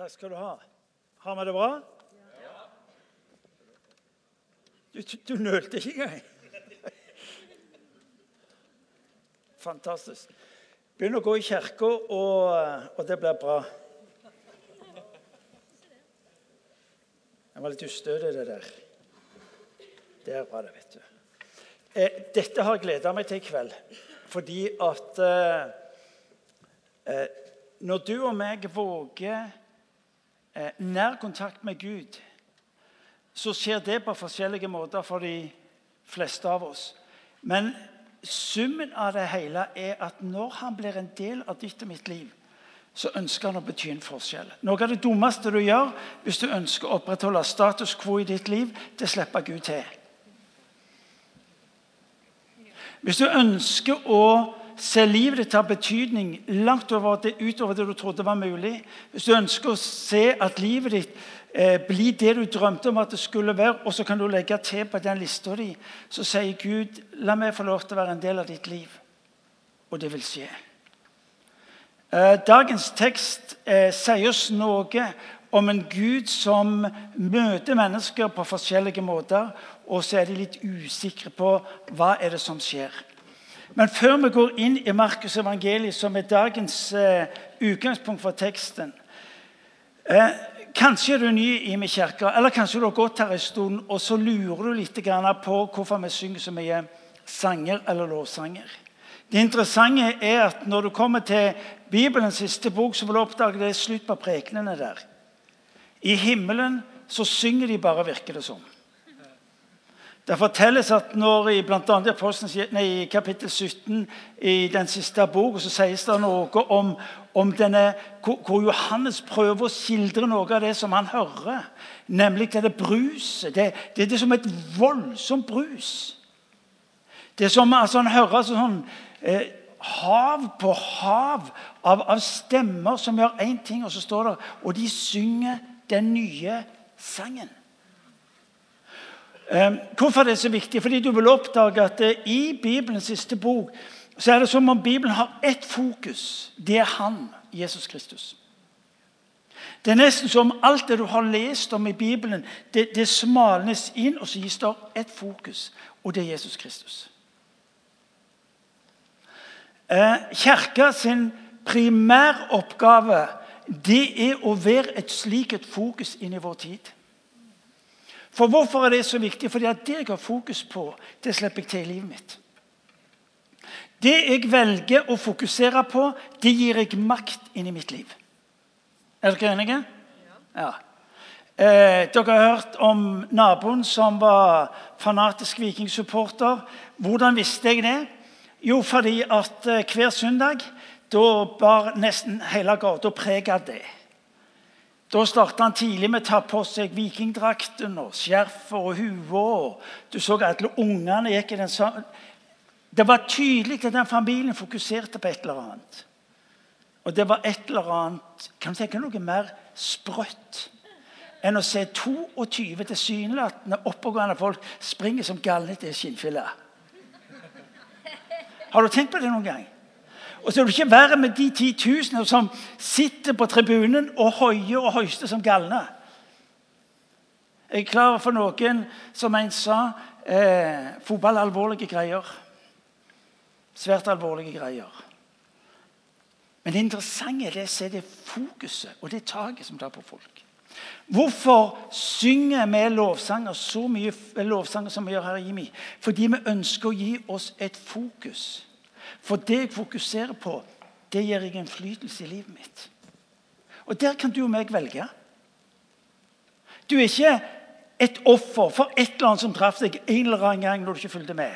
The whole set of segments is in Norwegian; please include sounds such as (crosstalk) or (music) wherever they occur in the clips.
Takk skal du ha. Har vi det bra? Du, du, du nølte ikke engang. Fantastisk. Begynn å gå i kirka, og, og det blir bra. Jeg var litt ustødig, det der. Det er bra, det, vet du. Eh, dette har jeg gleda meg til i kveld, fordi at eh, eh, Når du og meg våger eh, nær kontakt med Gud, så skjer det på forskjellige måter for de fleste av oss. Men summen av det hele er at når han blir en del av ditt og mitt liv, så ønsker han å bety en forskjell. Noe av det dummeste du gjør hvis du ønsker å opprettholde status quo i ditt liv, det slipper Gud til. Hvis du ønsker å se livet ditt ha betydning langt over det, utover det du trodde var mulig, hvis du ønsker å se at livet ditt eh, blir det du drømte om at det skulle være, og så kan du legge til på den lista di, så sier Gud la meg få lov til å være en del av ditt liv. Og det vil skje. Eh, dagens tekst eh, sier oss noe om en Gud som møter mennesker på forskjellige måter, og så er de litt usikre på hva er det som skjer. Men før vi går inn i Markus' evangeliet, som er dagens eh, utgangspunkt for teksten eh, Kanskje er du ny i min kirke, eller kanskje du har gått her en stund og så lurer du litt på hvorfor vi synger så mye sanger eller lovsanger. Det interessante er at når du kommer til Bibelens siste bok, så vil du oppdage det er slutt på prekenene der. I himmelen så synger de bare, virker det som. Det fortelles at når i, blant annet i, i kapittel 17 i den siste boka så sies det noe om, om denne, hvor, Johannes prøver å skildre noe av det som han hører. Nemlig dette bruset. Det, det er som et voldsomt brus. Det er som altså, Han hører altså sånn eh, hav på hav av, av stemmer som gjør én ting, og så står det Og de synger den nye sangen. Ehm, hvorfor er det så viktig? Fordi du vil oppdage at eh, i Bibelens siste bok så er det som om Bibelen har ett fokus. Det er Han, Jesus Kristus. Det er nesten som alt det du har lest om i Bibelen, det, det smalnes inn, og så gis det ett fokus, og det er Jesus Kristus. Eh, kirka sin primæroppgave det er å være et slikt fokus inn i vår tid. For hvorfor er det så viktig? Fordi at det jeg har fokus på, det slipper jeg til i livet mitt. Det jeg velger å fokusere på, det gir jeg makt inn i mitt liv. Er dere enige? Ja. Eh, dere har hørt om naboen som var fanatisk vikingsupporter. Hvordan visste jeg det? Jo, fordi at eh, hver søndag da bar nesten hele gata preg av det. Da starta han tidlig med å ta på seg vikingdrakten og skjerfet og hua. Du så alle ungene gikk i den samme Det var tydelig at den familien fokuserte på et eller annet. Og det var et eller annet Kan du tenke noe mer sprøtt enn å se 22 tilsynelatende oppegående folk springe som galne til skinnfille? Har du tenkt på det noen gang? Og så vil du ikke være med de titusener som sitter på tribunen og hoier og hoister som galne. Jeg er klar for noen, som en sa eh, Fotball er alvorlige greier. Svært alvorlige greier. Men det interessante er det, å se det fokuset og det taket som tar på folk. Hvorfor synger vi lovsanger så mye lovsanger som vi gjør her i Jimmy? Fordi vi ønsker å gi oss et fokus. For det jeg fokuserer på, det gir jeg innflytelse i livet mitt. Og der kan du og meg velge. Du er ikke et offer for et eller annet som traff deg en eller annen gang når du ikke fulgte med.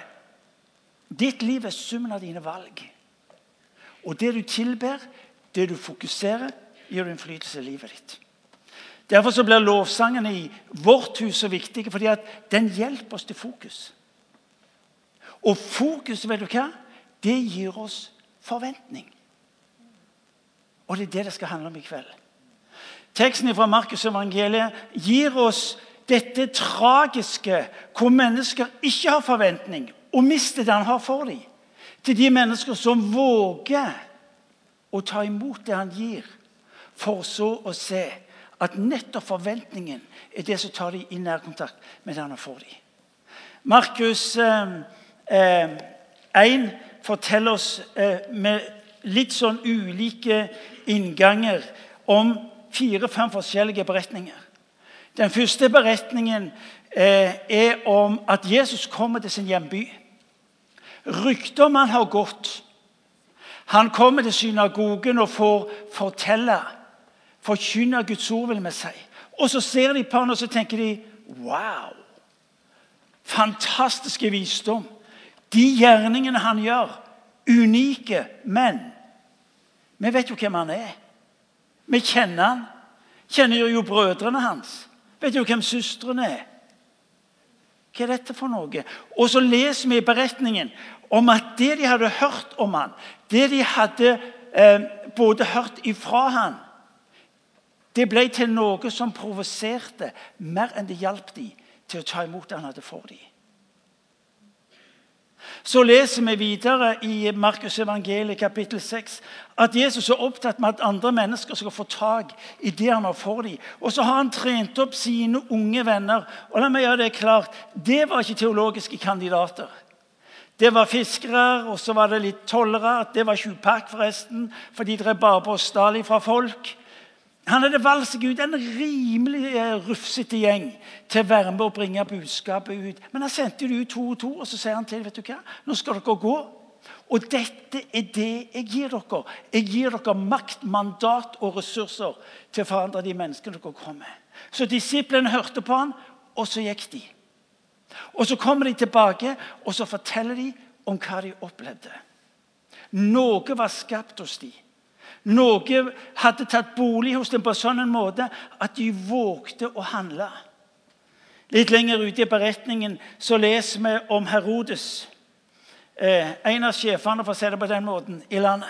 Ditt liv er summen av dine valg. Og det du tilber, det du fokuserer, gir du innflytelse i livet ditt. Derfor så blir lovsangene i vårt hus så viktig, fordi den hjelper oss til fokus. Og fokus, vet du hva? Det gir oss forventning. Og det er det det skal handle om i kveld. Teksten fra Markus evangeliet gir oss dette tragiske hvor mennesker ikke har forventning og mister det han har for dem. Til de mennesker som våger å ta imot det han gir, for så å se at nettopp forventningen er det som tar dem i nærkontakt med det han har for dem. Markus eh, eh, 1 forteller oss eh, med litt sånn ulike innganger om fire-fem forskjellige beretninger. Den første beretningen eh, er om at Jesus kommer til sin hjemby. Ryktet om han har gått. Han kommer til synagogen og får fortelle, forkynne Guds ord, vil vi si. Og så ser de på han og så tenker de, Wow! Fantastiske visdom. De gjerningene han gjør, unike. Men vi vet jo hvem han er. Vi kjenner han. Kjenner jo brødrene hans. Vet jo hvem søstrene er. Hva er dette for noe? Og så leser vi i beretningen om at det de hadde hørt om han, det de hadde eh, både hørt ifra han, det ble til noe som provoserte mer enn det hjalp dem til å ta imot det han hadde for dem. Så leser vi videre i Markus evangeliet kapittel 6 at Jesus er opptatt med at andre mennesker skal få tak i det han har for dem. Og så har han trent opp sine unge venner. Og la meg gjøre Det klart, det var ikke teologiske kandidater. Det var fiskere, og så var det litt tollere. Det var tjuvpakk, forresten, for de drev bare på å stal fra folk. Han hadde valgt seg ut en rimelig eh, rufsete gjeng til å være med og bringe budskapet ut. Men han sendte det ut to og to, og så sier han til vet du hva, nå skal dere gå. Og dette er det jeg gir dere. Jeg gir dere makt, mandat og ressurser til å forandre de menneskene dere kommer. Så disiplene hørte på han, og så gikk de. Og Så kommer de tilbake og så forteller de om hva de opplevde. Noe var skapt hos dem. Noe hadde tatt bolig hos dem på sånn en måte at de vågte å handle. Litt lenger ute i beretningen så leser vi om Herodes. Eh, en av sjefene for å si det på den måten, i landet.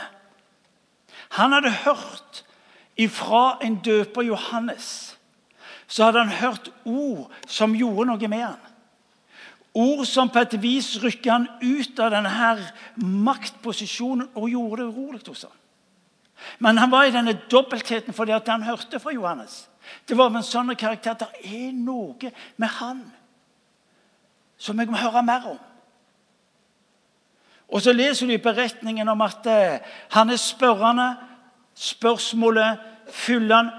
Han hadde hørt ifra en døper Johannes. Så hadde han hørt ord som gjorde noe med han. Ord som på et vis rykket han ut av denne maktposisjonen og gjorde det urolig hos ham. Men han var i denne dobbeltheten fordi han hørte fra Johannes. Det var med en sånn karakter at det er noe med han som jeg må høre mer om. Og så leser du i beretningen om at eh, han er spørrende. Spørsmålet fyller han,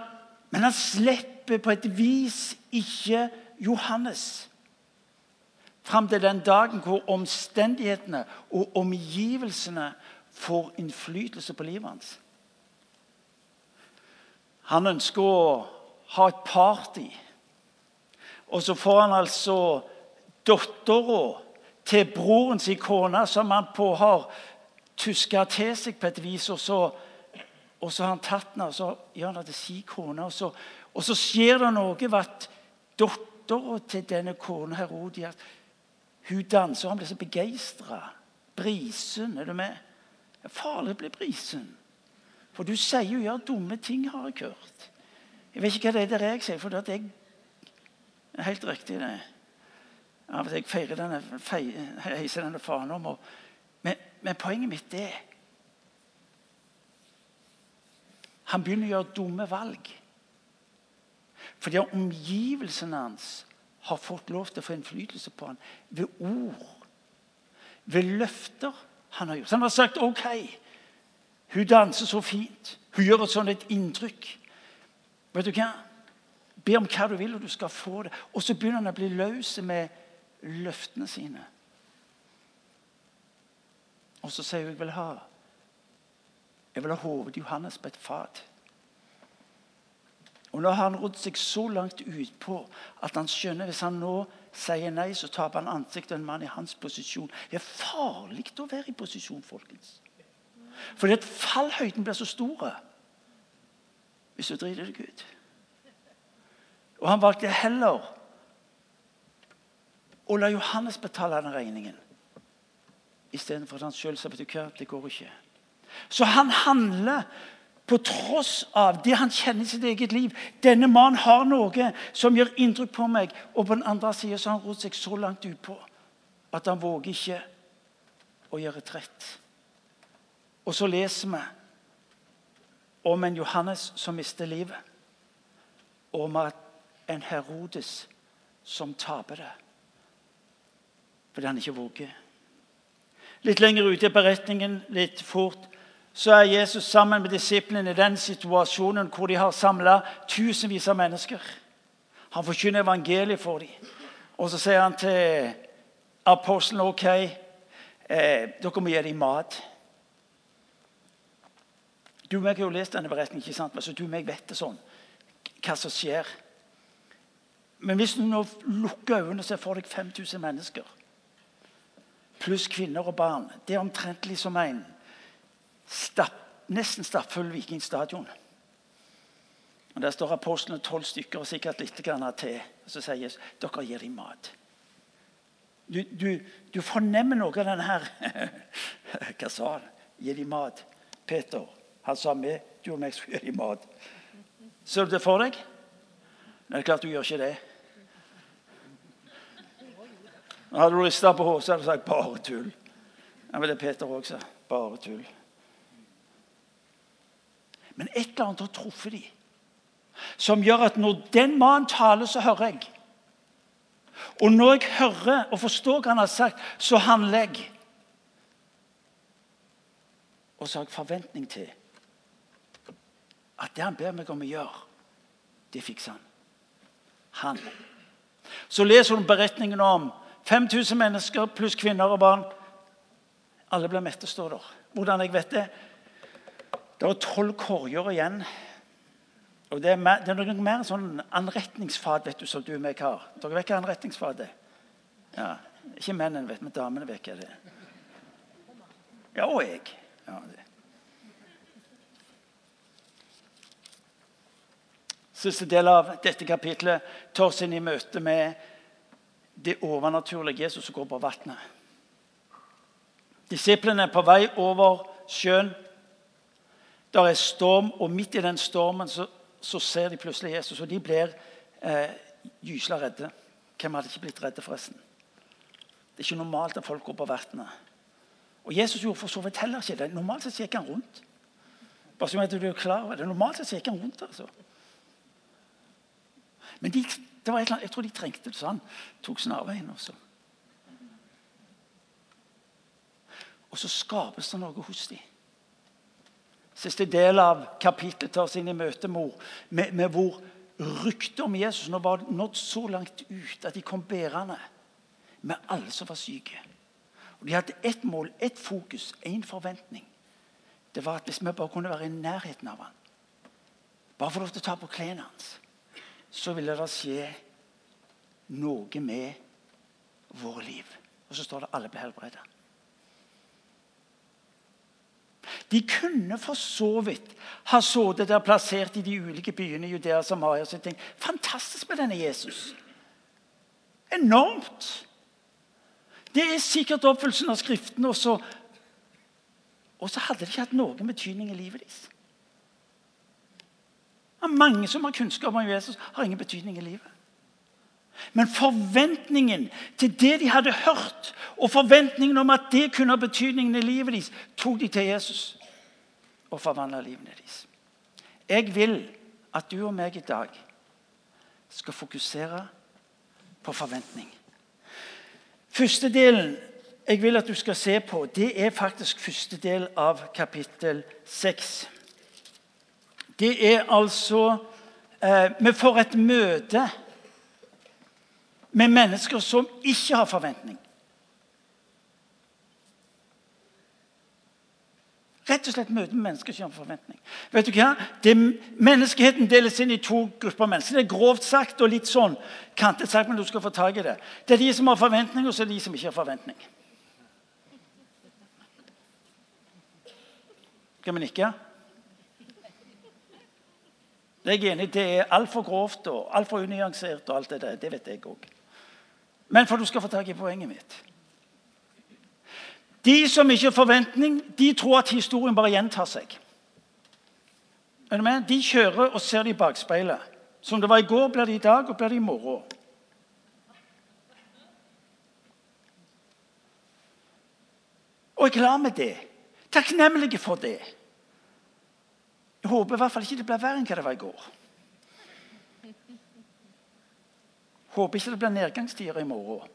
men han slipper på et vis ikke Johannes. Fram til den dagen hvor omstendighetene og omgivelsene får innflytelse på livet hans. Han ønsker å ha et party. Og så får han altså dattera til broren sin kone, som han på har tuska til seg på et vis. Og så, og så har han tatt henne og så gjør han det til sin kone. Og så, og så skjer det noe ved at dattera til denne kona Herodias hun danser, han blir så begeistra. Brisen, er du med? Det er farlig å bli brisen. For du sier jo 'gjør dumme ting', har jeg hørt. Jeg vet ikke hva det er der jeg sier, for det er helt riktig. det. Av og til feirer denne, heiser denne fanen om. Men, men, poenget mitt er Han begynner å gjøre dumme valg. Fordi omgivelsene hans har fått lov til å få innflytelse på ham ved ord, ved løfter han har gjort. Så han har sagt OK. Hun danser så fint. Hun gjør et sånt et inntrykk. Vet du hva? Be om hva du vil, og du skal få det. Og så begynner han å bli løs med løftene sine. Og så sier hun jeg vil ha jeg vil ha hodet Johannes på et fat. Og Nå har han rodd seg så langt utpå at han skjønner hvis han nå sier nei, så taper han ansiktet av en mann i hans posisjon. Det er farlig å være i posisjon, folkens. Fordi at fallhøyden blir så stor hvis du driter deg ut. Og han valgte heller å la Johannes betale den regningen istedenfor at han sjøl sa vet det går ikke. Så han handler på tross av det han kjenner i sitt eget liv. Denne mannen har noe som gjør inntrykk på meg. Og på den andre sida har han rodd seg så langt utpå at han våger ikke å gjøre trett. Og så leser vi om en Johannes som mister livet. om en Herodes som taper det fordi han ikke våger. Litt lenger ute i beretningen, litt fort, så er Jesus sammen med disiplene i den situasjonen hvor de har samla tusenvis av mennesker. Han forkynner evangeliet for dem. Og så sier han til apostlene ok, eh, dere må gi dem mat. Du og jeg har jo lest denne beretningen, ikke sant? Altså, du og meg vet det sånn, hva som skjer. Men hvis du nå lukker øynene og ser for deg 5000 mennesker, pluss kvinner og barn Det er omtrentlig som en stapp, nesten stappfull vikingstadion. Og Der står apostlene tolv stykker og sikkert litt til. Og så sier Jesus dere gir dem mat. Du, du, du fornemmer noe av denne her (laughs) Hva sa han? Gi dem mat. Peter, han sa du og meg skulle i mat. Ser du det for deg? Det er klart du gjør ikke det. Hadde du rista på hodet, du sagt 'bare tull'. Ja, men det Peter Peter også. Bare tull. Men et eller annet har truffet dem, som gjør at når den mannen taler, så hører jeg. Og når jeg hører og forstår hva han har sagt, så handler jeg. Og så har jeg forventning til at det han ber meg om å gjøre, det fikser han. Han. Så leser hun beretningen om 5000 mennesker pluss kvinner og barn. Alle ble mette, står der. Hvordan jeg vet det? Det er tolv korger igjen. Og Det er, mer, det er noe mer sånn anretningsfat vet du, som du og meg har. Dere vet hva anretningsfat er? Ja. Ikke mennene vet, men damene vet hva det er. Ja, og jeg. Ja, det. Siste del av dette kapitlet tar oss inn i møte med det overnaturlige Jesus som går på vannet. Disiplene er på vei over sjøen. Der er storm, og midt i den stormen så, så ser de plutselig Jesus, og de blir eh, gysla redde. Hvem hadde ikke blitt redde, forresten? Det er ikke normalt at folk går på vannet. Og Jesus gjorde for så vidt heller ikke det. Normalt sett gikk han rundt. Bare så du er klar over det. Normalt sett gikk han rundt. altså. Men de annet, jeg tror de trengte det sånn. Tok snarveien også. Og så skapes det noe hos dem. Siste del av kapittelet tar oss inn i møte med, med hvor ryktet om Jesus nå var nådd så langt ut at de kom bærende med alle som var syke. Og De hadde ett mål, ett fokus, én forventning. Det var at hvis vi bare kunne være i nærheten av ham, bare få lov til å ta på klærne hans så ville det skje noe med våre liv. Og så står det alle ble helbredet. De kunne for så vidt ha sittet der plassert i de ulike byene Judea og Samaria og tenkt fantastisk med denne Jesus. Enormt. Det er sikkert oppfyllelsen av Skriften. Og så, og så hadde det ikke hatt noen betydning i livet deres. Mange som har kunnskap om Jesus, har ingen betydning i livet. Men forventningen til det de hadde hørt, og forventningen om at det kunne ha betydning i livet deres, tok de til Jesus og forvandla livene deres. Jeg vil at du og meg i dag skal fokusere på forventning. Første delen jeg vil at du skal se på, det er faktisk første del av kapittel 6. Det er altså eh, Vi får et møte med mennesker som ikke har forventning. Rett og slett møte med mennesker som ikke har forventning. Vet du hva? Det, menneskeheten deles inn i to grupper mennesker. Det er grovt sagt og litt sånn kantet sagt, men du skal få tak i det. Det er de som har forventning, og så er det de som ikke har forventning. Skal vi nikke? Jeg er enig, Det er altfor grovt og altfor unyansert. og alt Det der, det vet jeg òg. Men for du skal få tak i poenget mitt. De som ikke har forventning, de tror at historien bare gjentar seg. De kjører og ser det i bakspeilet. Som det var i går, blir det i dag, og blir det i morgen. Og jeg er glad med det. Takknemlig for det. Jeg håper i hvert fall ikke det blir verre enn hva det var i går. Håper ikke det blir nedgangstider i morgen.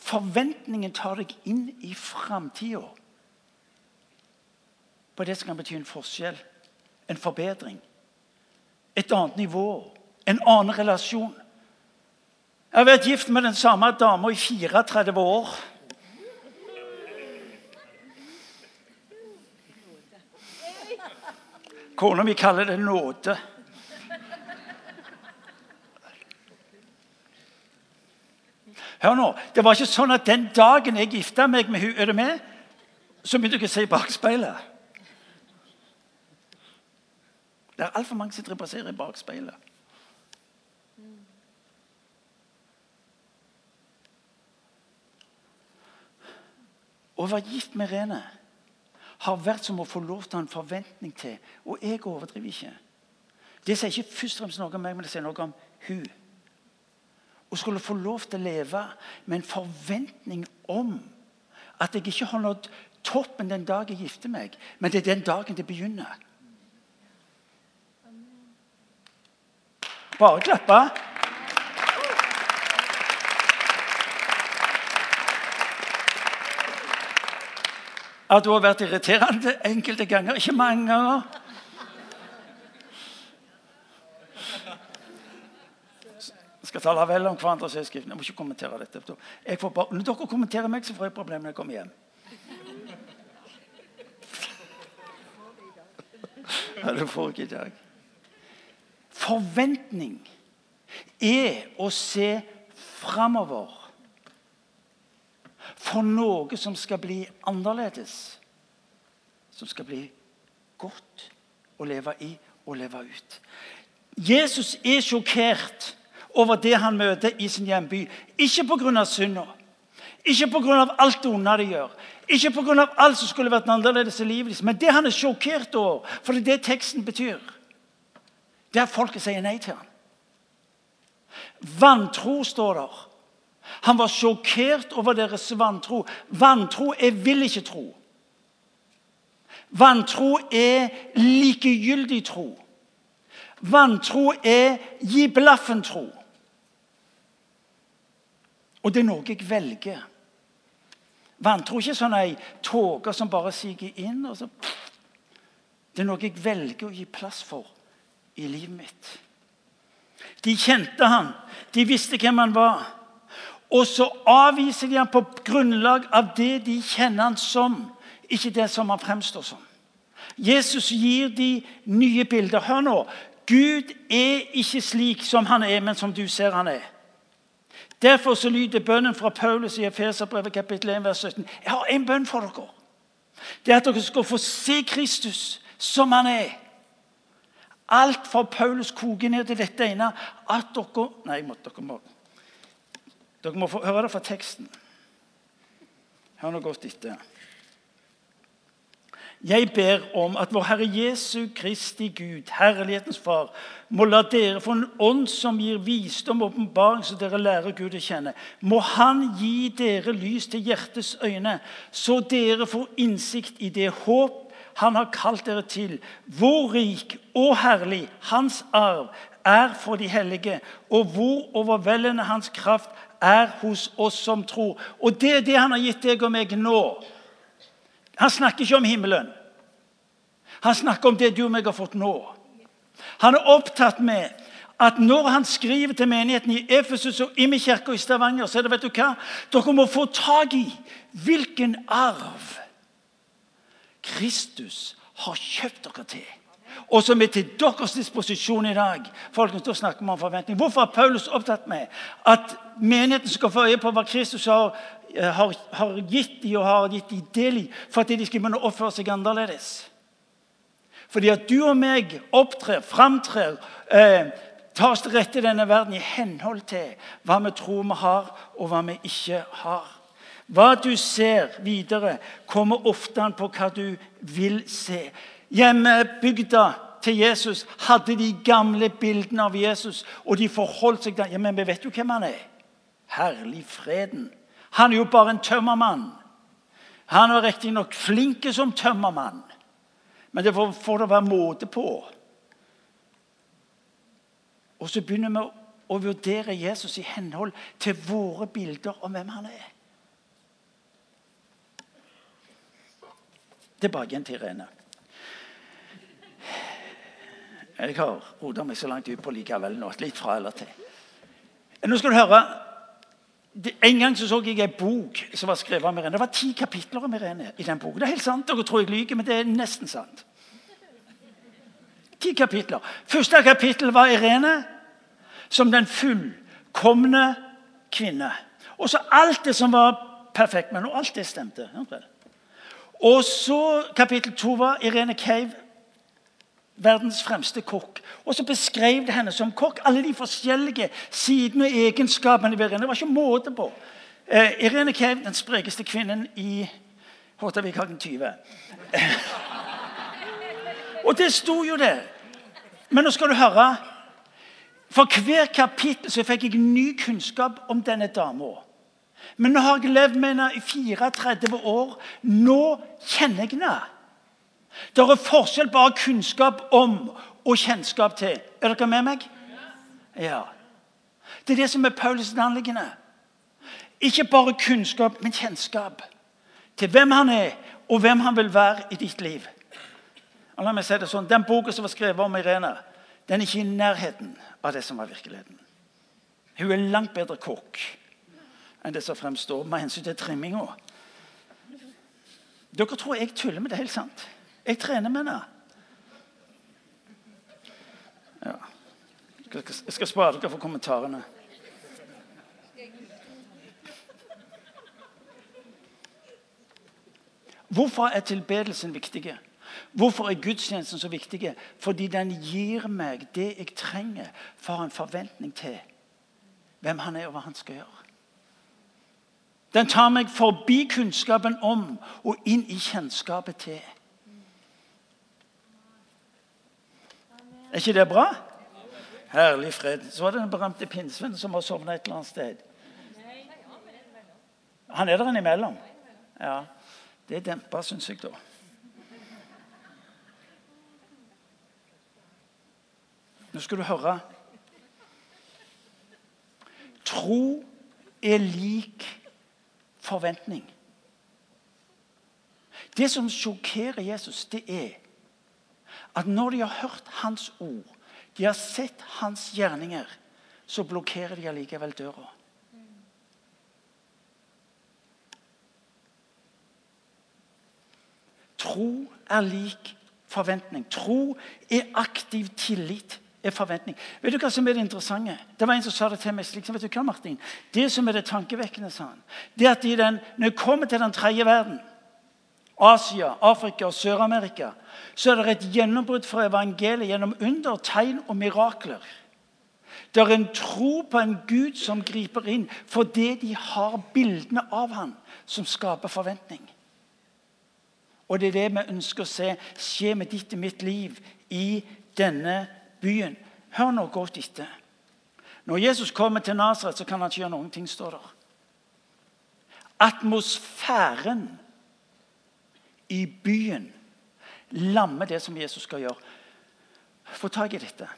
Forventningen tar deg inn i framtida. På det som kan bety en forskjell, en forbedring. Et annet nivå, en annen relasjon. Jeg har vært gift med den samme dama i 34 år. Kona mi kaller det nåde. Hør nå, Det var ikke sånn at den dagen jeg gifta meg med hun, er det med? Så begynte jeg å se i bakspeilet. Det er altfor mange som driver og ser i bakspeilet. Å være gift med Rene har vært som å få lov til å ha en forventning til. Og jeg overdriver ikke. Det sier ikke først og fremst noe om meg, men det sier noe om hun. Å skulle få lov til å leve med en forventning om at jeg ikke har nådd toppen den dag jeg gifter meg, men det er den dagen det begynner. Bare klappe. At hun har vært irriterende enkelte ganger, ikke mange ganger. Jeg skal tale vel om hverandre. så Jeg Jeg må ikke kommentere dette. Bare, når dere kommenterer meg, så får jeg problemer når jeg kommer hjem. Ja, det får jeg ikke i dag. Forventning er å se framover for noe som skal bli annerledes. Som skal bli godt å leve i og leve ut. Jesus er sjokkert over det han møter i sin hjemby. Ikke pga. synda, ikke pga. alt det onde de gjør, ikke pga. alt som skulle vært annerledes i livet deres, men det han er sjokkert over, for det er det teksten betyr, det er at folket sier nei til ham. Vantro står der. Han var sjokkert over deres vantro. Vantro er vil ikke tro. Vantro er likegyldig tro. Vantro er gi blaffen-tro. Og det er noe jeg velger. Vantro er ikke sånn ei tåke som bare siger inn. og så... Det er noe jeg velger å gi plass for i livet mitt. De kjente han. De visste hvem han var. Og så avviser de ham på grunnlag av det de kjenner han som, ikke det som han fremstår som. Jesus gir de nye bilder. Hør nå. Gud er ikke slik som han er, men som du ser han er. Derfor så lyder bønnen fra Paulus i Efeserbrevet kapittel 1, vers 17. Jeg har en bønn for dere. Det er at dere skal få se Kristus som han er. Alt fra Paulus koker ned til dette ene at dere Nei, jeg måtte dere må dere må få høre det fra teksten. Hør nå godt etter. Jeg ber om at vår Herre Jesu Kristi Gud, Herlighetens Far, må la dere få en ånd som gir visdom og åpenbaring, så dere lærer Gud å kjenne. Må Han gi dere lys til hjertets øyne, så dere får innsikt i det håp Han har kalt dere til, hvor rik og herlig Hans arv er for de hellige, og hvor overveldende Hans kraft er hos oss som tror. Og det er det han har gitt deg og meg nå. Han snakker ikke om himmelen. Han snakker om det du og meg har fått nå. Han er opptatt med at når han skriver til menigheten i Efesus og i kirka i Stavanger, så er det vet du hva? Dere må få tak i hvilken arv Kristus har kjøpt dere til og som er til deres disposisjon i dag. Folkens, da snakker vi om forventning. Hvorfor er Paulus opptatt med at menigheten skal få øye på hva Kristus har, eh, har, har gitt dem og har gitt dem del i, for at de skal begynne å oppføre seg annerledes? Fordi at du og meg opptrer, framtrer, eh, tar oss til rette i denne verden i henhold til hva vi tror vi har, og hva vi ikke har. Hva du ser videre, kommer ofte an på hva du vil se. Hjemmebygda til Jesus hadde de gamle bildene av Jesus, og de forholdt seg til ja, Men vi vet jo hvem han er. Herlig freden. Han er jo bare en tømmermann. Han var riktignok flink som tømmermann. Men det får det være måte på. Og så begynner vi å vurdere Jesus i henhold til våre bilder om hvem han er. Tilbake igjen til Irene. Jeg har rota meg så langt ut på likevel nå. Litt fra eller til. Nå skal du høre. En gang så, så jeg en bok som var skrevet av Irene. Det var ti kapitler om Irene i den boken. Det er helt sant, Dere tror jeg lyver, men det er nesten sant. Ti kapitler. Første kapittel var Irene som den fullkomne kvinne. Og så alt det som var perfekt med henne. Alt det stemte. Og så kapittel to var Irene Cave, verdens fremste kokk. Og så beskrev det henne som kokk. Alle de forskjellige sidene og egenskapene ved Irene. Det var ikke måte på. Eh, Irene Kev, den sprekeste kvinnen i Hortavikhagen 20. (laughs) og det sto jo det. Men nå skal du høre. For hver kapittel så fikk jeg ny kunnskap om denne dama. Men nå har jeg levd med henne i 34 år. Nå kjenner jeg henne. Det er forskjell ha kunnskap om og kjennskap til. Er dere med meg? Ja. Det er det som er Paulus' anliggende. Ikke bare kunnskap, men kjennskap til hvem han er, og hvem han vil være i ditt liv. Og la meg si det sånn, Den boka som var skrevet om Irene, den er ikke i nærheten av det som var virkeligheten. Hun er langt bedre kokk enn det som fremstår med hensyn til trimminga. Dere tror jeg tuller med det. helt sant. Jeg trener med henne. Ja. Jeg skal spare dere for kommentarene. Hvorfor er tilbedelsen viktig? Hvorfor er gudstjenesten så viktig? Fordi den gir meg det jeg trenger for en forventning til hvem han er, og hva han skal gjøre. Den tar meg forbi kunnskapen om og inn i kjennskapet til. Er ikke det bra? Herlig fred. Så var det den berømte pinnsvennen som har sovna et eller annet sted. Han er der innimellom. Ja, Det dempa, syns jeg, da. Nå skal du høre. Tro er lik forventning. Det som sjokkerer Jesus, det er at når de har hørt hans ord, de har sett hans gjerninger, så blokkerer de allikevel døra. Tro er lik forventning. Tro er aktiv tillit er forventning. Vet du hva som er det interessante? Det var En som sa det til meg slik. vet du hva, Martin? Det som er det tankevekkende, sa han, det er at den, når jeg kommer til den tredje verden, Asia, Afrika og Sør-Amerika, så er det et gjennombrudd for evangeliet gjennom under, tegn og mirakler. Det er en tro på en Gud som griper inn fordi de har bildene av ham som skaper forventning. Og det er det vi ønsker å se skje med ditt og mitt liv i denne byen. Hør nå godt etter. Når Jesus kommer til Nasaret, så kan han ikke gjøre noen ting, står der. Atmosfæren i byen lammer det som Jesus skal gjøre. Få tak i dette.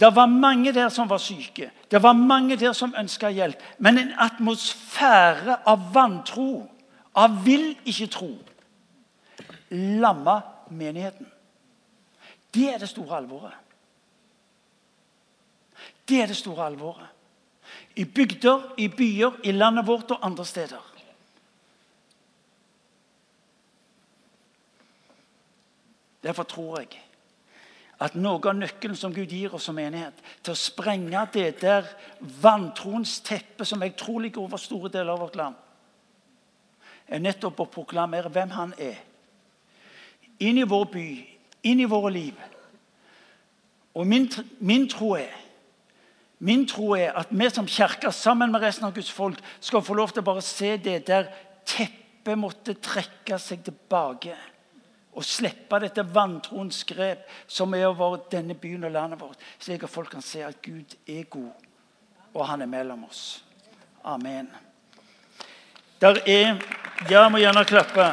Det var mange der som var syke. Det var mange der som ønska hjelp. Men en atmosfære av vantro, av vil ikke tro, lamma menigheten. Det er det store alvoret. Det er det store alvoret. I bygder, i byer, i landet vårt og andre steder. Derfor tror jeg at noe av nøkkelen som Gud gir oss som menighet, til å sprenge det der vantroens teppe som jeg tror ligger over store deler av vårt land, er nettopp å proklamere hvem Han er inn i vår by, inn i våre liv. Og min, min, tro er Min tro er at vi som kirke sammen med resten av Guds folk skal få lov til å bare se det der teppet måtte trekke seg tilbake. Og slippe dette vantroens grep som er over denne byen og landet vårt. Slik at folk kan se at Gud er god, og han er mellom oss. Amen. Der er Ja, må gjerne klappe.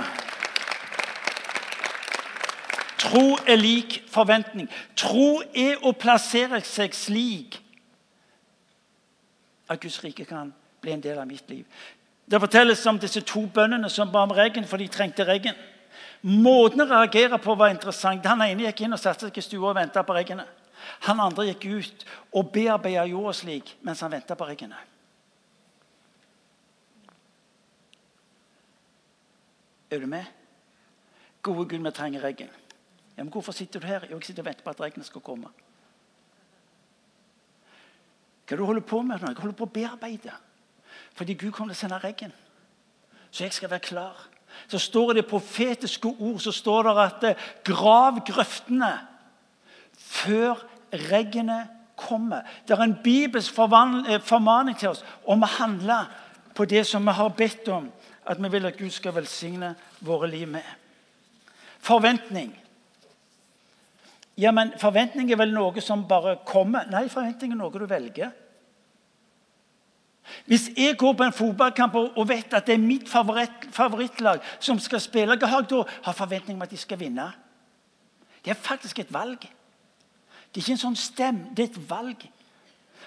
Tro er lik forventning. Tro er å plassere seg slik at Guds rike kan bli en del av mitt liv. Det fortelles om disse to bøndene som ba om regn, for de trengte regn. Måten å reagere på var interessant. Han ene gikk inn og satte seg i stua og venta på reggene. Han andre gikk ut og bearbeida jorda slik mens han venta på reggene. Er du med? Gode Gud, vi trenger regn. Ja, men hvorfor sitter du her? Jo, jeg sitter og venter på at regnet skal komme. Hva er det du holder på med nå? Jeg holder på å bearbeide. Fordi Gud kommer til å sende regn. Så jeg skal være klar. Så står det i profetiske ord så står det at eh, grav grøftene før regnet kommer. Det er en bibelsk eh, formaning til oss om å handle på det som vi har bedt om at vi vil at Gud skal velsigne våre liv med. Forventning. Ja, men Forventning er vel noe som bare kommer? Nei, forventning er noe du velger. Hvis jeg går på en fotballkamp og vet at det er mitt favoritt, favorittlag som skal spille, hva har jeg da? Har forventning om at de skal vinne? Det er faktisk et valg. Det er ikke en sånn stem, det er et valg.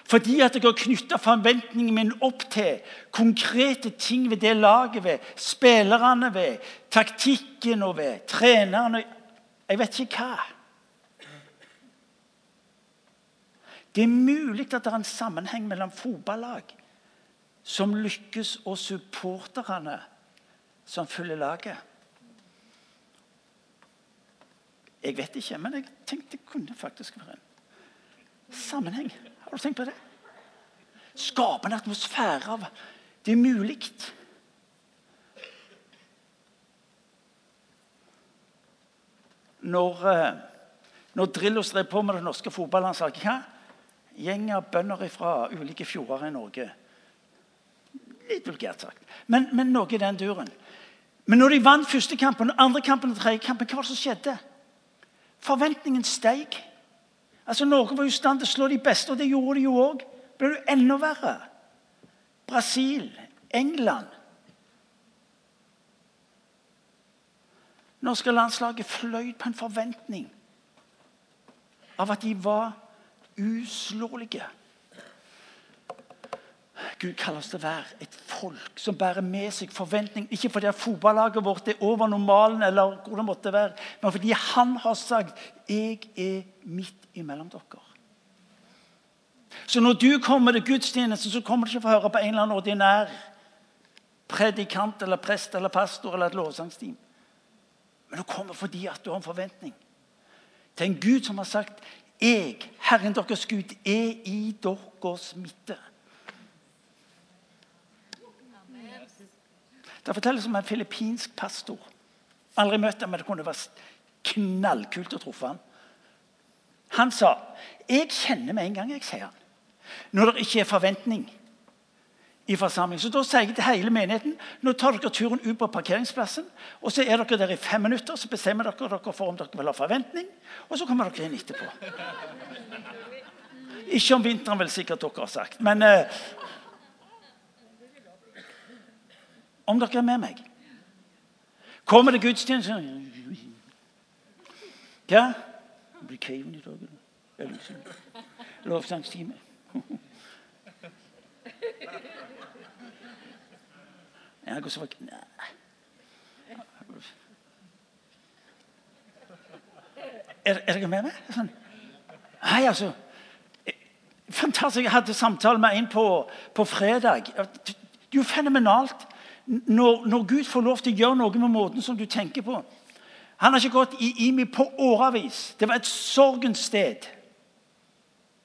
Fordi at jeg har knytta forventningen min opp til konkrete ting ved det laget, ved spillerne, ved taktikken og ved trenerne Jeg vet ikke hva. Det er mulig at det er en sammenheng mellom fotballag som lykkes, og supporterne som følger laget. Jeg vet ikke, men jeg tenkte det kunne faktisk være en sammenheng. Har du tenkt på det? Skape en atmosfære av det er mulig. Når, eh, når Drillos drev på med det norske fotballandslaget hva? Gjeng av bønder fra ulike fjorder i Norge. Litt vulgært sagt. Men, men, noe i den duren. Men når de vant første kampen, andre kampen og tredje kampen, hva var det som skjedde? Forventningen steg. Altså, Norge var i stand til å slå de beste, og det gjorde de jo òg. Ble det enda verre? Brasil, England Norske landslaget fløy på en forventning av at de var uslåelige. Gud kaller oss til å være et folk som bærer med seg forventning. Ikke fordi fotballaget vårt er over normalen, eller hvor det måtte være, men fordi han har sagt 'Jeg er midt imellom dere'. Så når du kommer til gudstjeneste, så kommer du ikke for å høre på en eller annen ordinær predikant eller prest eller pastor eller et lovsangsteam. Men du kommer fordi at du har en forventning til en Gud som har sagt 'Jeg, Herren deres Gud, er i deres midte'. Det fortelles om en filippinsk pastor. Aldri møtt ham, men det kunne vært knallkult å treffe ham. Han sa 'Jeg kjenner med en gang', jeg, sier han. Når det ikke er forventning i forsamling. Så da sier jeg til hele menigheten nå tar dere turen ut på parkeringsplassen. og Så er dere der i fem minutter, så bestemmer dere dere for om dere vil ha forventning. Og så kommer dere inn etterpå. Ikke om vinteren, vel sikkert dere har sagt. Men eh, om dere er med meg. Kommer det gudstjeneste Hva? Det blir caven i dag. Lovsangstime. Jeg går så er, er dere med meg? Sånn. Nei, altså Fantastisk. Jeg hadde samtale med en på, på fredag. Det er jo fenomenalt når, når, Gud får lov til å gjøre noe med måten som du tenker på. Han har ikke gått i IMI på årevis. Det var et sorgens sted.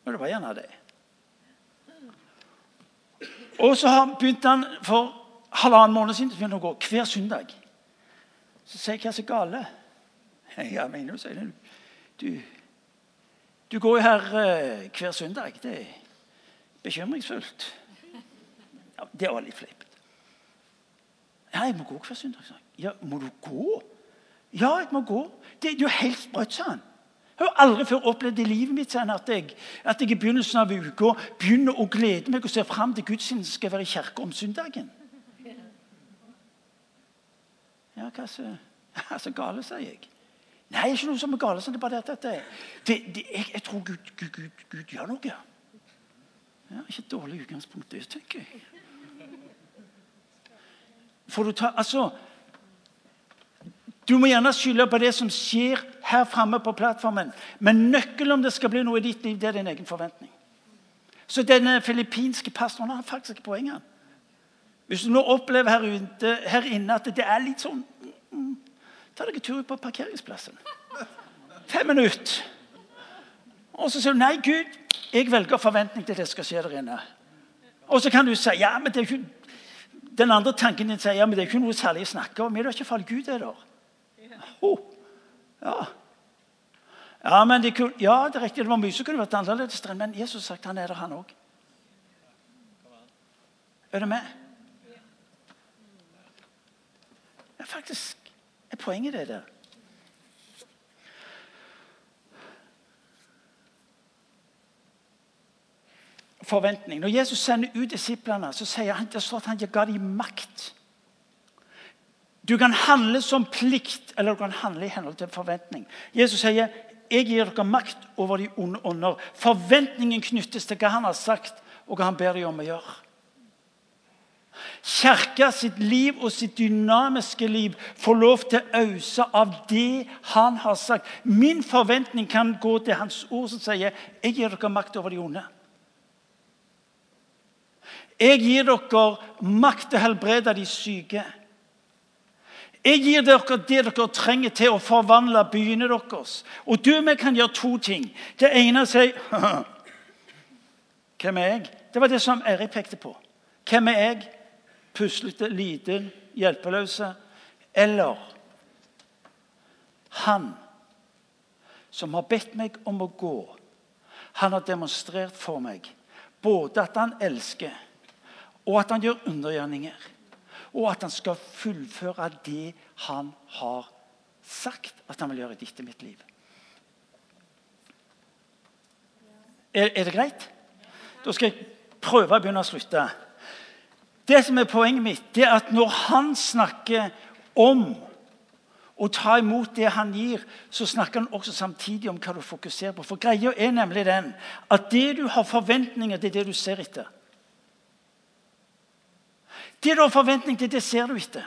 Men det var gjerne det. Og så begynte han for halvannen måned siden å gå hver søndag. Så sier jeg hva er galt. Jeg mener du, sier du, du går jo her uh, hver søndag. Det er bekymringsfullt. Ja, det var litt fleipete. Ja, jeg må gå hver søndag. Ja, må du gå? Ja, jeg må gå. Det, er jo helt sprøtt, sa han. Jeg har aldri før opplevd i livet mitt sånn at jeg, at jeg i begynnelsen av uka begynner å glede meg og ser fram til gudstjenesten skal være i kirka om søndagen. Ja, hva så, (laughs) så gale, sier jeg. Nei, ikke noe som er galt. Det er bare det, det, det, det jeg, jeg, tror Gud, Gud, Gud, Gud gjør noe. Ja, ikke et dårlig utgangspunkt, det, tenker jeg. Får du ta Altså Du må gjerne skylde på det som skjer her framme på plattformen, men nøkkelen om det skal bli noe i ditt liv, det er din egen forventning. Så denne filippinske pastoren har faktisk ikke poeng. Hvis du nå opplever her, ute, her inne at det er litt sånn mm, Ta deg en tur på parkeringsplassen. Fem minutter. Og så sier du nei, Gud, jeg velger forventning til det skal skje der inne. Og så kan du si ja, men det er ikke Den andre tanken din sier ja, men det er ikke noe særlig å snakke om. Er det ikke for Gud er der? Ja. Ja, men det, kunne, ja, det er riktig, det var mye som kunne vært annerledes, men Jesus har sagt han er der, han òg. Er du med? Ja, faktisk er poenget det der. Forventning. Når Jesus sender ut disiplene, så sier han, det står at han ga dem makt. Du kan handle som plikt, eller du kan handle i henhold til forventning. Jesus sier, 'Jeg gir dere makt over de onde ånder'. Forventningen knyttes til hva han har sagt, og hva han ber dem om å gjøre. Kirka sitt liv og sitt dynamiske liv får lov til å ause av det han har sagt. Min forventning kan gå til hans ord som sier 'Jeg gir dere makt over de onde'. Jeg gir dere makt til å helbrede de syke. Jeg gir dere det dere trenger til å forvandle byene deres. Og du og vi kan gjøre to ting. Det ene er å si (laughs) Hvem er jeg? Det var det som Erik pekte på. Hvem er jeg? Puslete, liten, hjelpeløse. Eller Han som har bedt meg om å gå. Han har demonstrert for meg både at han elsker og at han gjør undergjerninger. Og at han skal fullføre det han har sagt at han vil gjøre i ditt og mitt liv. Er, er, det greit? Da skal jeg prøve å begynne å slutte. Det som er Poenget mitt det er at når han snakker om å ta imot det han gir, så snakker han også samtidig om hva du fokuserer på. For greia er nemlig den at det du har forventninger, det er det du ser etter. Det du har forventning til, det ser du ikke.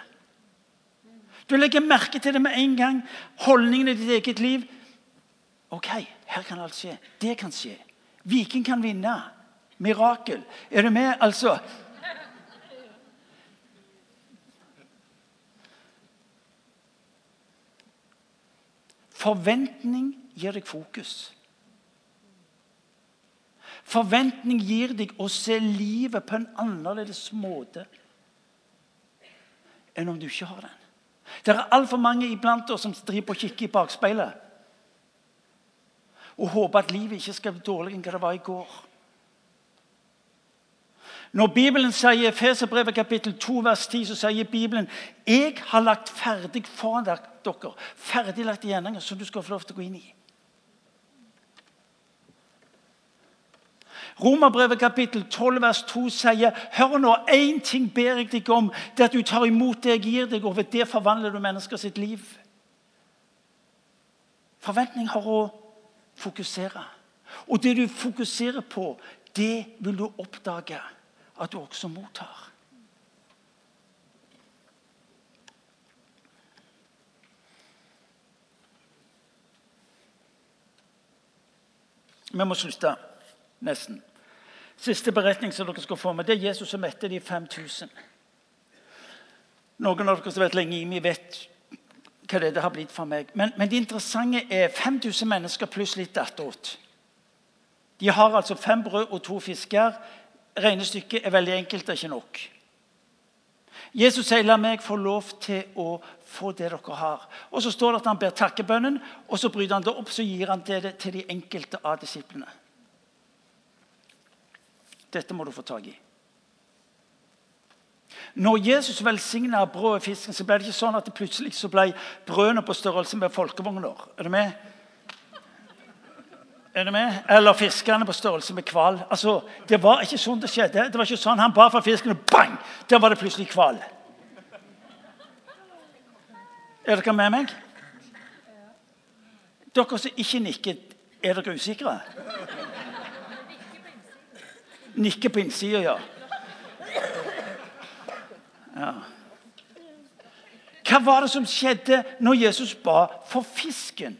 Du legger merke til det med en gang. Holdningen i ditt eget liv. OK, her kan alt skje. Det kan skje. Viking kan vinne. Mirakel. Er du med? Altså Forventning gir deg fokus. Forventning gir deg å se livet på en annerledes måte enn om du ikke har den. Det er altfor mange iblant oss som driver og kikker i bakspeilet og håper at livet ikke skal bli dårligere enn hva det var i går. Når Bibelen sier i Efeserbrevet kapittel 2 vers 10, så sier Bibelen jeg har lagt ferdig foran dere ferdiglagte gjerninger som du skal få lov til å gå inn i. Romerbrevet kapittel 12 vers 2 sier hør nå, én ting ber jeg deg om. Det at du tar imot det jeg gir deg, og ved det forvandler du mennesker sitt liv. Forventning har å fokusere. Og det du fokuserer på, det vil du oppdage at du også mottar. Vi må slutte nesten. Siste beretning som dere skal få med, det er Jesus som mette de 5000. Noen av dere som har vært lenge i meg, vet hva det har blitt for meg. Men, men det interessante er 5000 mennesker pluss litt attåt. De har altså fem brød og to fisker. Regnestykket er veldig enkelt, det er ikke nok. Jesus sier, 'La meg få lov til å få det dere har.' Og Så står det at han ber takkebønnen, og så bryter han det opp så gir han det til de enkelte av disiplene. Dette må du få tak i. Når Jesus velsigna brød og fisken, så ble det ikke sånn at det plutselig så ble brødene på størrelse med folkevogner. Er du med? Er du med? Eller fiskene på størrelse med hval. Altså, det var ikke sånn det skjedde. Det var ikke sånn Han ba for fisken, og bang! Der var det plutselig hval. Er dere med meg? Dere som ikke nikker, er dere usikre? Nikker på innsida, ja. ja. Hva var det som skjedde når Jesus ba for fisken?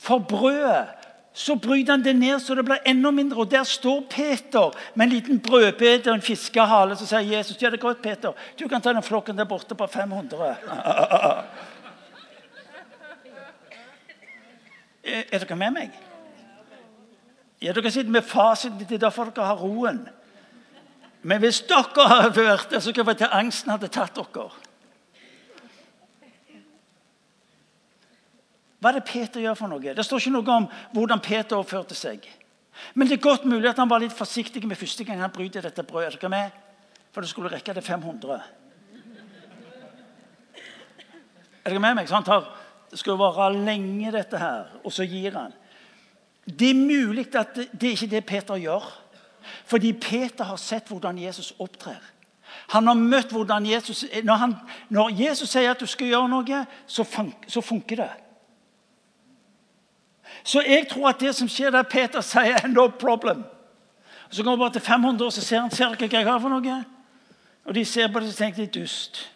For brødet? Så bryter han det ned så det blir enda mindre. Og der står Peter med en liten brødbete og en fiskehale. Så sier Jesus ja, det er godt, Peter. Du kan ta den flokken der borte på 500. (laughs) Er dere med meg? Ja, Dere sitter med fasiten. Det er derfor dere har roen. Men hvis dere hadde vært der, så kunne det være til angsten hadde tatt dere. Hva er det Peter gjør for noe? Det står ikke noe om hvordan Peter oppførte seg. Men det er godt mulig at han var litt forsiktig med første gang han bryter dette brødet. Er dere med? For det skulle rekke til 500. Er dere med meg? Så han tar, det skal vare lenge, dette her. Og så gir han. Det er mulig at det, ikke er det Peter gjør. Fordi Peter har sett hvordan Jesus opptrer. Han har møtt hvordan Jesus Når, han, når Jesus sier at du skal gjøre noe, så, fun, så funker det. Så jeg tror at det som skjer der Peter sier 'no problem' Så går han bare til 500 og så ser han ser dere hva jeg har for noe. Og de ser på det og tenker de er dust.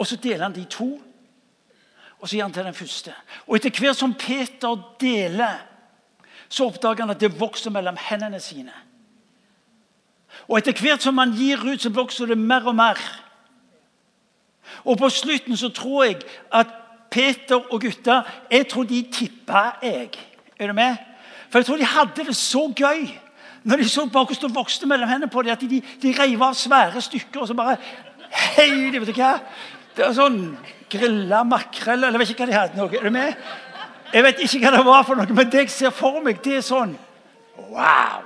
Og så deler han de to, og så gir han til den første. Og etter hvert som Peter deler, så oppdager han at det vokser mellom hendene sine. Og etter hvert som han gir ut, så vokser det mer og mer. Og på slutten så tror jeg at Peter og gutta jeg tror de tippa jeg. Er du med? For jeg tror de hadde det så gøy når de så bare hvordan det vokste mellom hendene på dem, at de, de reiv av svære stykker og så bare Hei, vet du hva? Det var sånn grilla makrell eller jeg vet ikke hva de hadde. noe. Er du med? Jeg vet ikke hva det var for noe, men det jeg ser for meg, det er sånn Wow!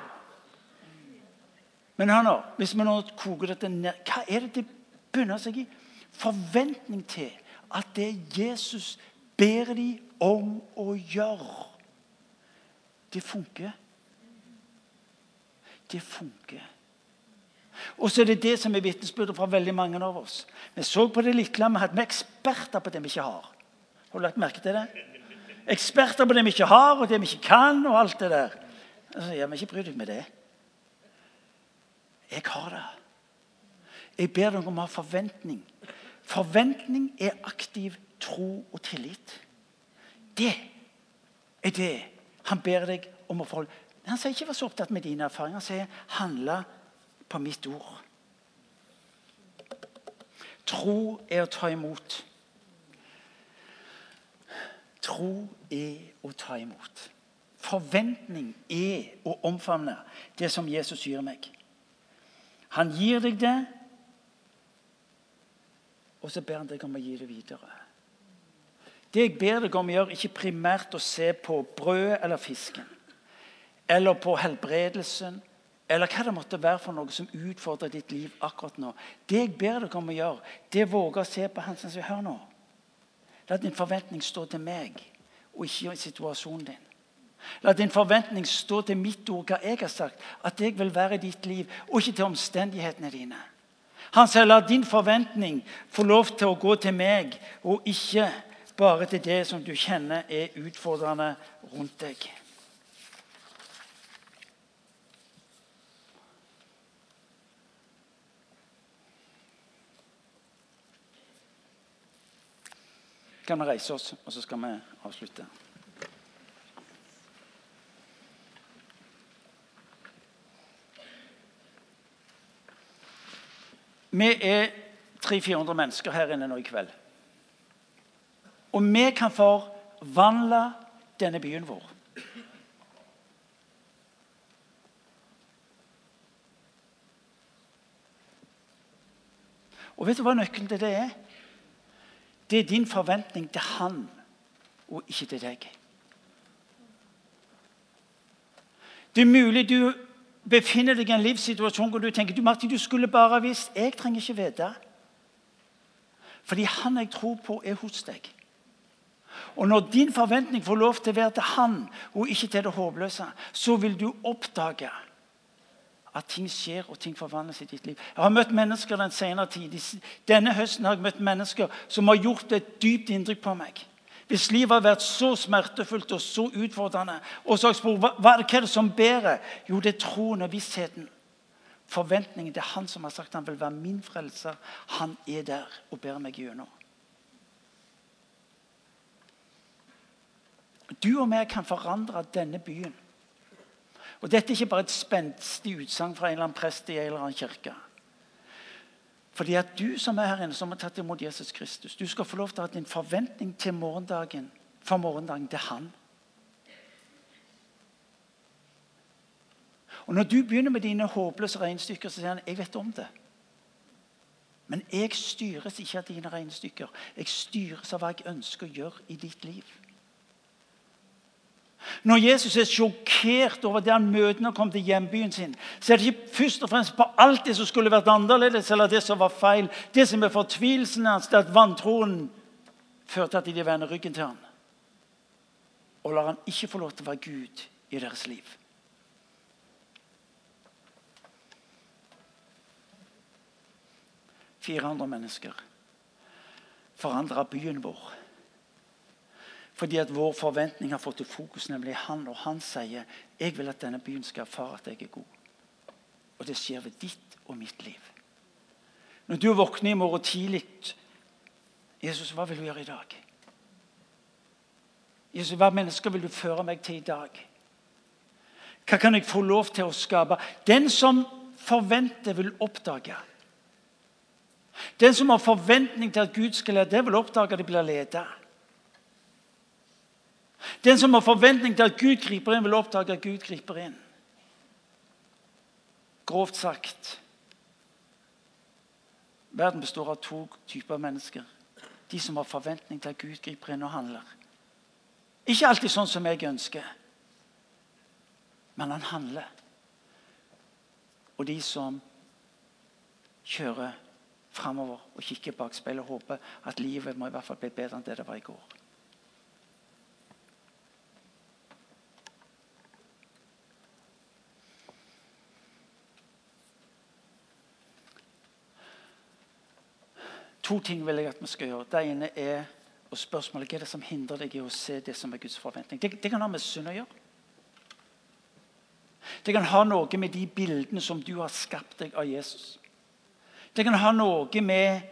Men hør nå, hvis vi nå koker dette ned Hva er det det bunner seg i? forventning til at det Jesus ber de om å gjøre, det funker. Det funker. Og så er det det som er vitnesbyrdet fra veldig mange av oss. Vi så på det lille vi med eksperter på det vi ikke har. Har du lagt merke til det? Eksperter på det vi ikke har, og det vi ikke kan, og alt det der. Altså, ja, men ikke bry deg med det. Jeg har det. Jeg ber deg om å ha forventning Forventning er aktiv tro og tillit. Det er det han ber deg om å forholde Han sier ikke 'vær så opptatt med dine erfaringer'. Han sier 'handle på mitt ord'. Tro er å ta imot. Tro er å ta imot. Forventning er å omfavne det som Jesus gir meg. Han gir deg det og så ber han deg om å gi det videre. Det jeg ber deg om å gjøre, ikke primært å se på brødet eller fisken. Eller på helbredelsen, eller hva det måtte være for noe som utfordrer ditt liv akkurat nå. Det jeg ber dere om å gjøre, det våge å se på han som sier hør nå. La din forventning stå til meg, og ikke i situasjonen din. La din forventning stå til mitt ord, hva jeg har sagt. At jeg vil være i ditt liv, og ikke til omstendighetene dine. Han sier la din forventning få lov til å gå til meg, og ikke bare til det som du kjenner er utfordrende rundt deg. Kan vi reise oss, og så skal vi avslutte? Vi er 300-400 mennesker her inne nå i kveld. Og vi kan forvandle denne byen vår. Og vet du hva nøkkelen til det er? Det er din forventning til han, og ikke til deg. Det er mulig du befinner deg i en livssituasjon hvor du tenker du, Martin, du skulle bare visst Jeg trenger ikke vite. Fordi han jeg tror på, er hos deg. Og Når din forventning får lov til å være til han og ikke til det håpløse, så vil du oppdage at ting skjer og ting forvandles i ditt liv. Jeg har møtt mennesker den senere tid. Denne høsten har jeg møtt mennesker som har gjort et dypt inntrykk på meg. Hvis livet har vært så smertefullt og så utfordrende, og så har jeg spurt hva, er det som bærer? Jo, det er troen og vissheten. Forventningen. Det er han som har sagt han vil være min frelser. Han er der og bærer meg gjennom. Du og jeg kan forandre denne byen. Og Dette er ikke bare et spenstig utsagn fra en eller annen prest i en eller annen kirke. Fordi at du som er her inne, som har tatt imot Jesus Kristus, du skal få lov til å ha din forventning til morgendagen. For morgendagen er Han. Og Når du begynner med dine håpløse regnestykker, så sier han jeg vet om det. Men jeg styres ikke av dine regnestykker. Jeg styres av hva jeg ønsker å gjøre i ditt liv. Når Jesus er sjokkert over det han møter når han kommer til hjembyen sin, så er det ikke først og fremst på alt det som skulle vært annerledes, eller det som var feil. Det som er fortvilelsen hans, det at vantroen førte at de vender ryggen til ham. Og lar han ikke få lov til å være Gud i deres liv. Fire andre mennesker forandra byen vår fordi at vår forventning har fått til fokus, nemlig han. Og han sier jeg vil at denne byen skal erfare at jeg er god. Og det skjer ved ditt og mitt liv. Når du våkner i morgen tidlig Jesus, hva vil du gjøre i dag? Jesus, Hva mennesker vil du føre meg til i dag? Hva kan jeg få lov til å skape? Den som forventer, vil oppdage. Den som har forventning til at Gud skal lede, vil oppdage at de blir ledet. Den som har forventning til at Gud griper inn, vil oppdage at Gud griper inn. Grovt sagt Verden består av to typer mennesker. De som har forventning til at Gud griper inn og handler. Ikke alltid sånn som jeg ønsker, men han handler. Og de som kjører framover og kikker bak speilet og håper at livet må i hvert fall bli bedre enn det det var i går. To ting vil jeg at vi skal gjøre. Det ene er og spørsmålet hva er det som hindrer deg i å se det som er Guds forventning. Det, det kan ha med synd å gjøre. Det kan ha noe med de bildene som du har skapt deg av Jesus. Det kan ha noe med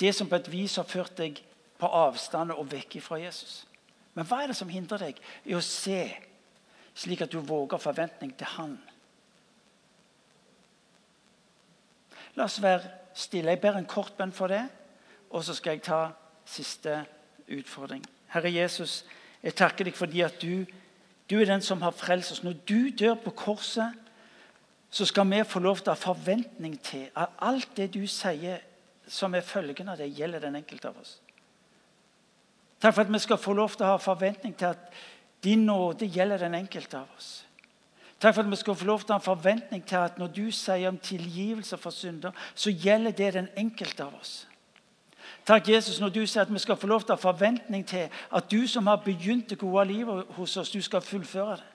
det som på et vis har ført deg på avstand og vekk fra Jesus. Men hva er det som hindrer deg i å se, slik at du våger forventning til Han? La oss være stille. Jeg ber en kort bønn for det, og så skal jeg ta siste utfordring. Herre Jesus, jeg takker deg fordi at du, du er den som har frelst oss. Når du dør på korset, så skal vi få lov til å ha forventning til at alt det du sier som er følgen av det, gjelder den enkelte av oss. Takk for at vi skal få lov til å ha forventning til at din nåde gjelder den enkelte av oss. Takk for at vi skal få lov til å ha en forventning til at når du sier om tilgivelse for synder, så gjelder det den enkelte av oss. Takk, Jesus, når du sier at vi skal få lov til å ha forventning til at du som har begynt det gode livet hos oss, du skal fullføre det.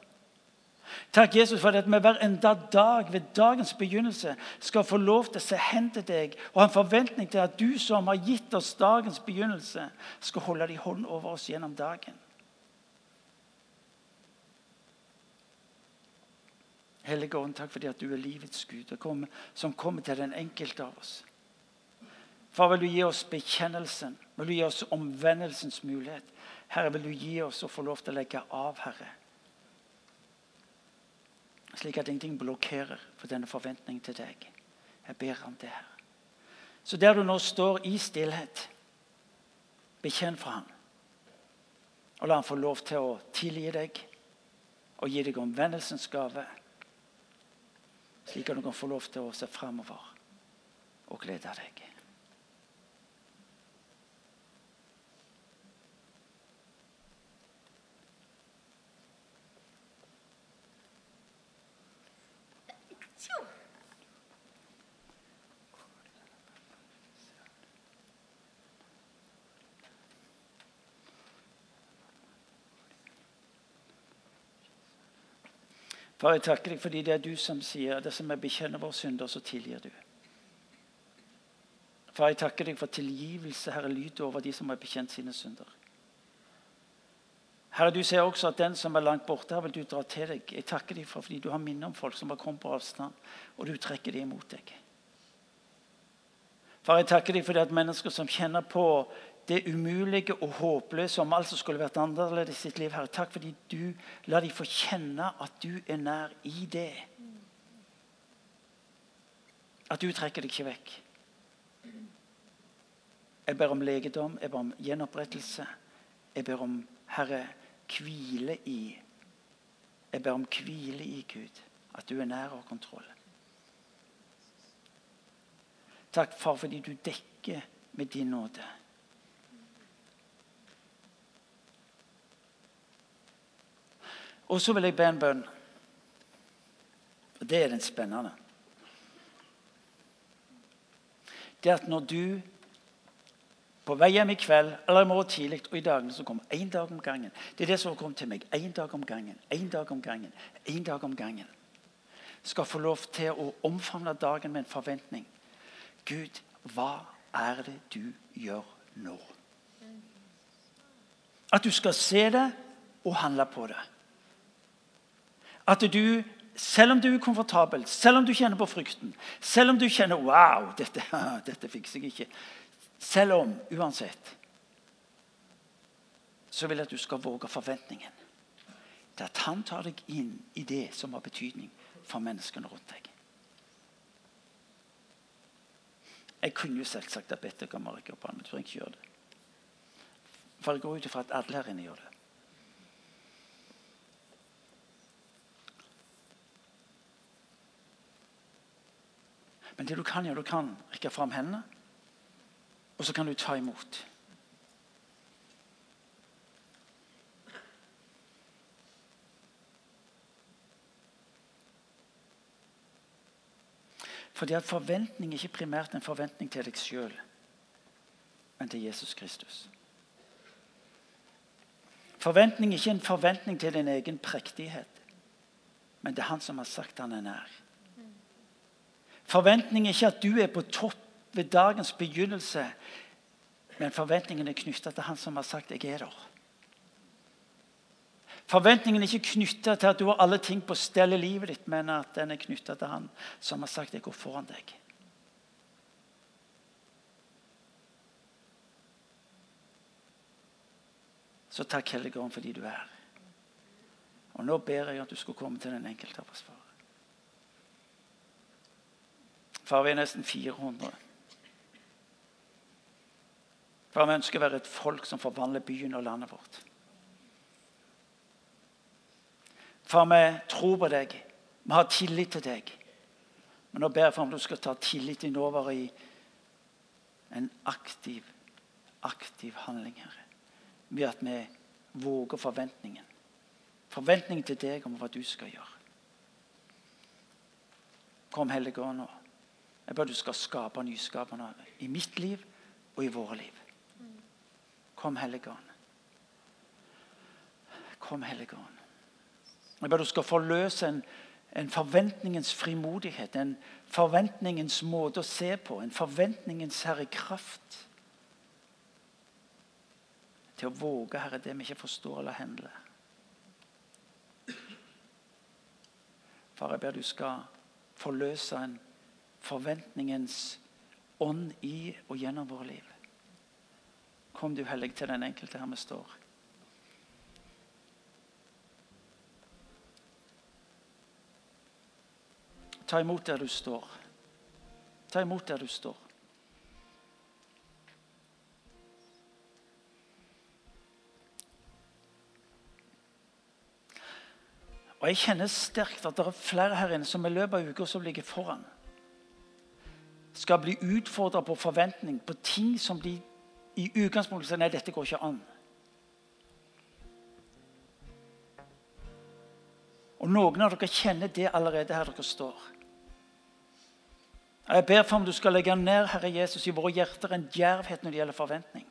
Takk, Jesus, for at vi hver enda dag ved dagens begynnelse skal få lov til å se hen til deg og ha en forventning til at du som har gitt oss dagens begynnelse, skal holde din hånd over oss gjennom dagen. Hellige Ånd, takk fordi at du er livets Gud, som kommer til den enkelte av oss. Far, vil du gi oss bekjennelsen, vil du gi oss omvendelsens mulighet. Herre, vil du gi oss å få lov til å legge av, Herre. Slik at ingenting blokkerer for denne forventningen til deg. Jeg ber om det, Herre. Så der du nå står i stillhet, bekjenn for ham. Og la ham få lov til å tilgi deg og gi deg omvendelsens gave slik at du kan få lov til å se framover og glede deg. Far, jeg takker deg fordi det er du som sier det som vi bekjenner våre synder, så tilgir du. Far, jeg takker deg for tilgivelse, Herre, lyd over de som har bekjent sine synder. Herre, du ser også at den som er langt borte, her vil du dra til deg. Jeg takker deg for fordi du har minnet om folk som har kommet på avstand, og du trekker dem imot deg. Far, jeg takker deg for det at mennesker som kjenner på det umulige og håpløse om alt som skulle vært annerledes i sitt liv. Herre, takk fordi du lar dem få kjenne at du er nær i det. At du trekker deg ikke vekk. Jeg ber om legedom, jeg ber om gjenopprettelse. Jeg ber om, Herre, hvile i Jeg ber om hvile i Gud. At du er nær og kontroll. Takk, far, fordi du dekker med din nåde. Og så vil jeg be en bønn. Og det er den spennende. Det at når du på vei hjem i kveld eller i morgen tidlig og i dagene som kommer, én dag om gangen Det er det som kommet til meg. Én dag om gangen, én dag om gangen, én dag om gangen. Skal få lov til å omfavne dagen med en forventning. Gud, hva er det du gjør nå? At du skal se det og handle på det. At du, selv om du er komfortabel, selv om du kjenner på frykten, selv om du kjenner Wow, dette, (laughs) dette fikser jeg ikke. Selv om, uansett, så vil jeg at du skal våge forventningen. Det at han tar deg inn i det som har betydning for menneskene rundt deg. Jeg kunne jo selvsagt ha bedt dere om å rekke opp hånden, jeg tror jeg ikke gjør det. For jeg går ut ifra at alle her inne gjør det. Men det du kan gjøre, du kan rekke fram hendene, og så kan du ta imot. Fordi at forventning er ikke primært en forventning til deg sjøl, men til Jesus Kristus. Forventning er ikke en forventning til din egen prektighet, men er Han som har sagt han er nær. Forventning er ikke at du er på topp ved dagens begynnelse, men forventningen er knytta til han som har sagt 'jeg er der'. Forventningen er ikke knytta til at du har alle ting på stell i livet ditt, men at den er knytta til han som har sagt 'jeg går foran deg'. Så takk, Hellige Ånd, fordi du er her. Og nå ber jeg at du skal komme til den enkelte av oss, far. Far, vi er nesten 400. Far, vi ønsker å være et folk som forvandler byen og landet vårt. Far, vi tror på deg. Vi har tillit til deg. Men nå ber jeg for om du skal ta tilliten over i en aktiv, aktiv handling, Herre. Ved at vi våger forventningen. Forventningen til deg om hva du skal gjøre. Kom, Hellige Ånd, nå. Jeg ber du skal skape nyskapende i mitt liv og i våre liv. Kom, Hellige Ånd. Kom, Hellige Ånd. Jeg ber du skal forløse en, en forventningens frimodighet, en forventningens måte å se på, en forventningens herre kraft. Til å våge, Herre, det vi ikke forstår eller handler. Far, jeg ber du skal forløse en forventningens ånd i og gjennom våre liv. Kom du hellig til den enkelte her vi står. Ta imot der du står. Ta imot der du står. Og Jeg kjenner sterkt at det er flere her inne som i løpet av uka som ligger foran skal bli utfordra på forventning, på ting som de i utgangspunktet sier nei, dette går ikke an. Og Noen av dere kjenner det allerede her dere står. Jeg ber for om du skal legge ned Herre Jesus, i våre hjerter en djervhet når det gjelder forventning.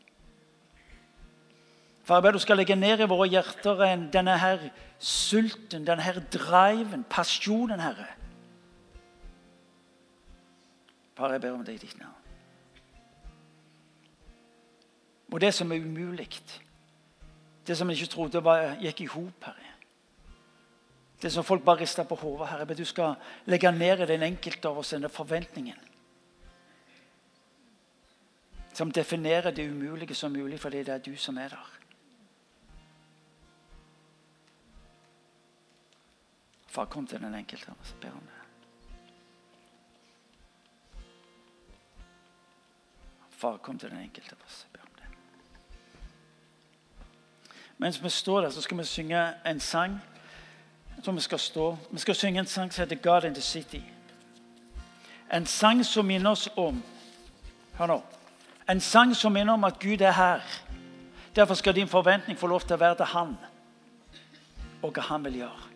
For jeg ber du skal legge ned i våre hjerter denne her sulten, denne her driven, passionen, Herre. Far, jeg ber om det i ditt navn. Og det som er umulig, det som jeg ikke trodde var, gikk i hop, Herre. Det som folk bare rister på hodet, Herre. Men du skal legge ned i den enkelte av oss denne forventningen. Som definerer det umulige som mulig, fordi det er du som er der. Far, kom til den enkelte oss. Ber om det. Far, kom til den enkelte av oss. Mens vi står der, så skal vi synge en sang. Jeg tror Vi skal stå. Vi skal synge en sang som heter 'God in the City'. En sang som minner oss om Hør nå. En sang som minner om at Gud er her. Derfor skal din forventning få lov til å være til Han og hva Han vil gjøre.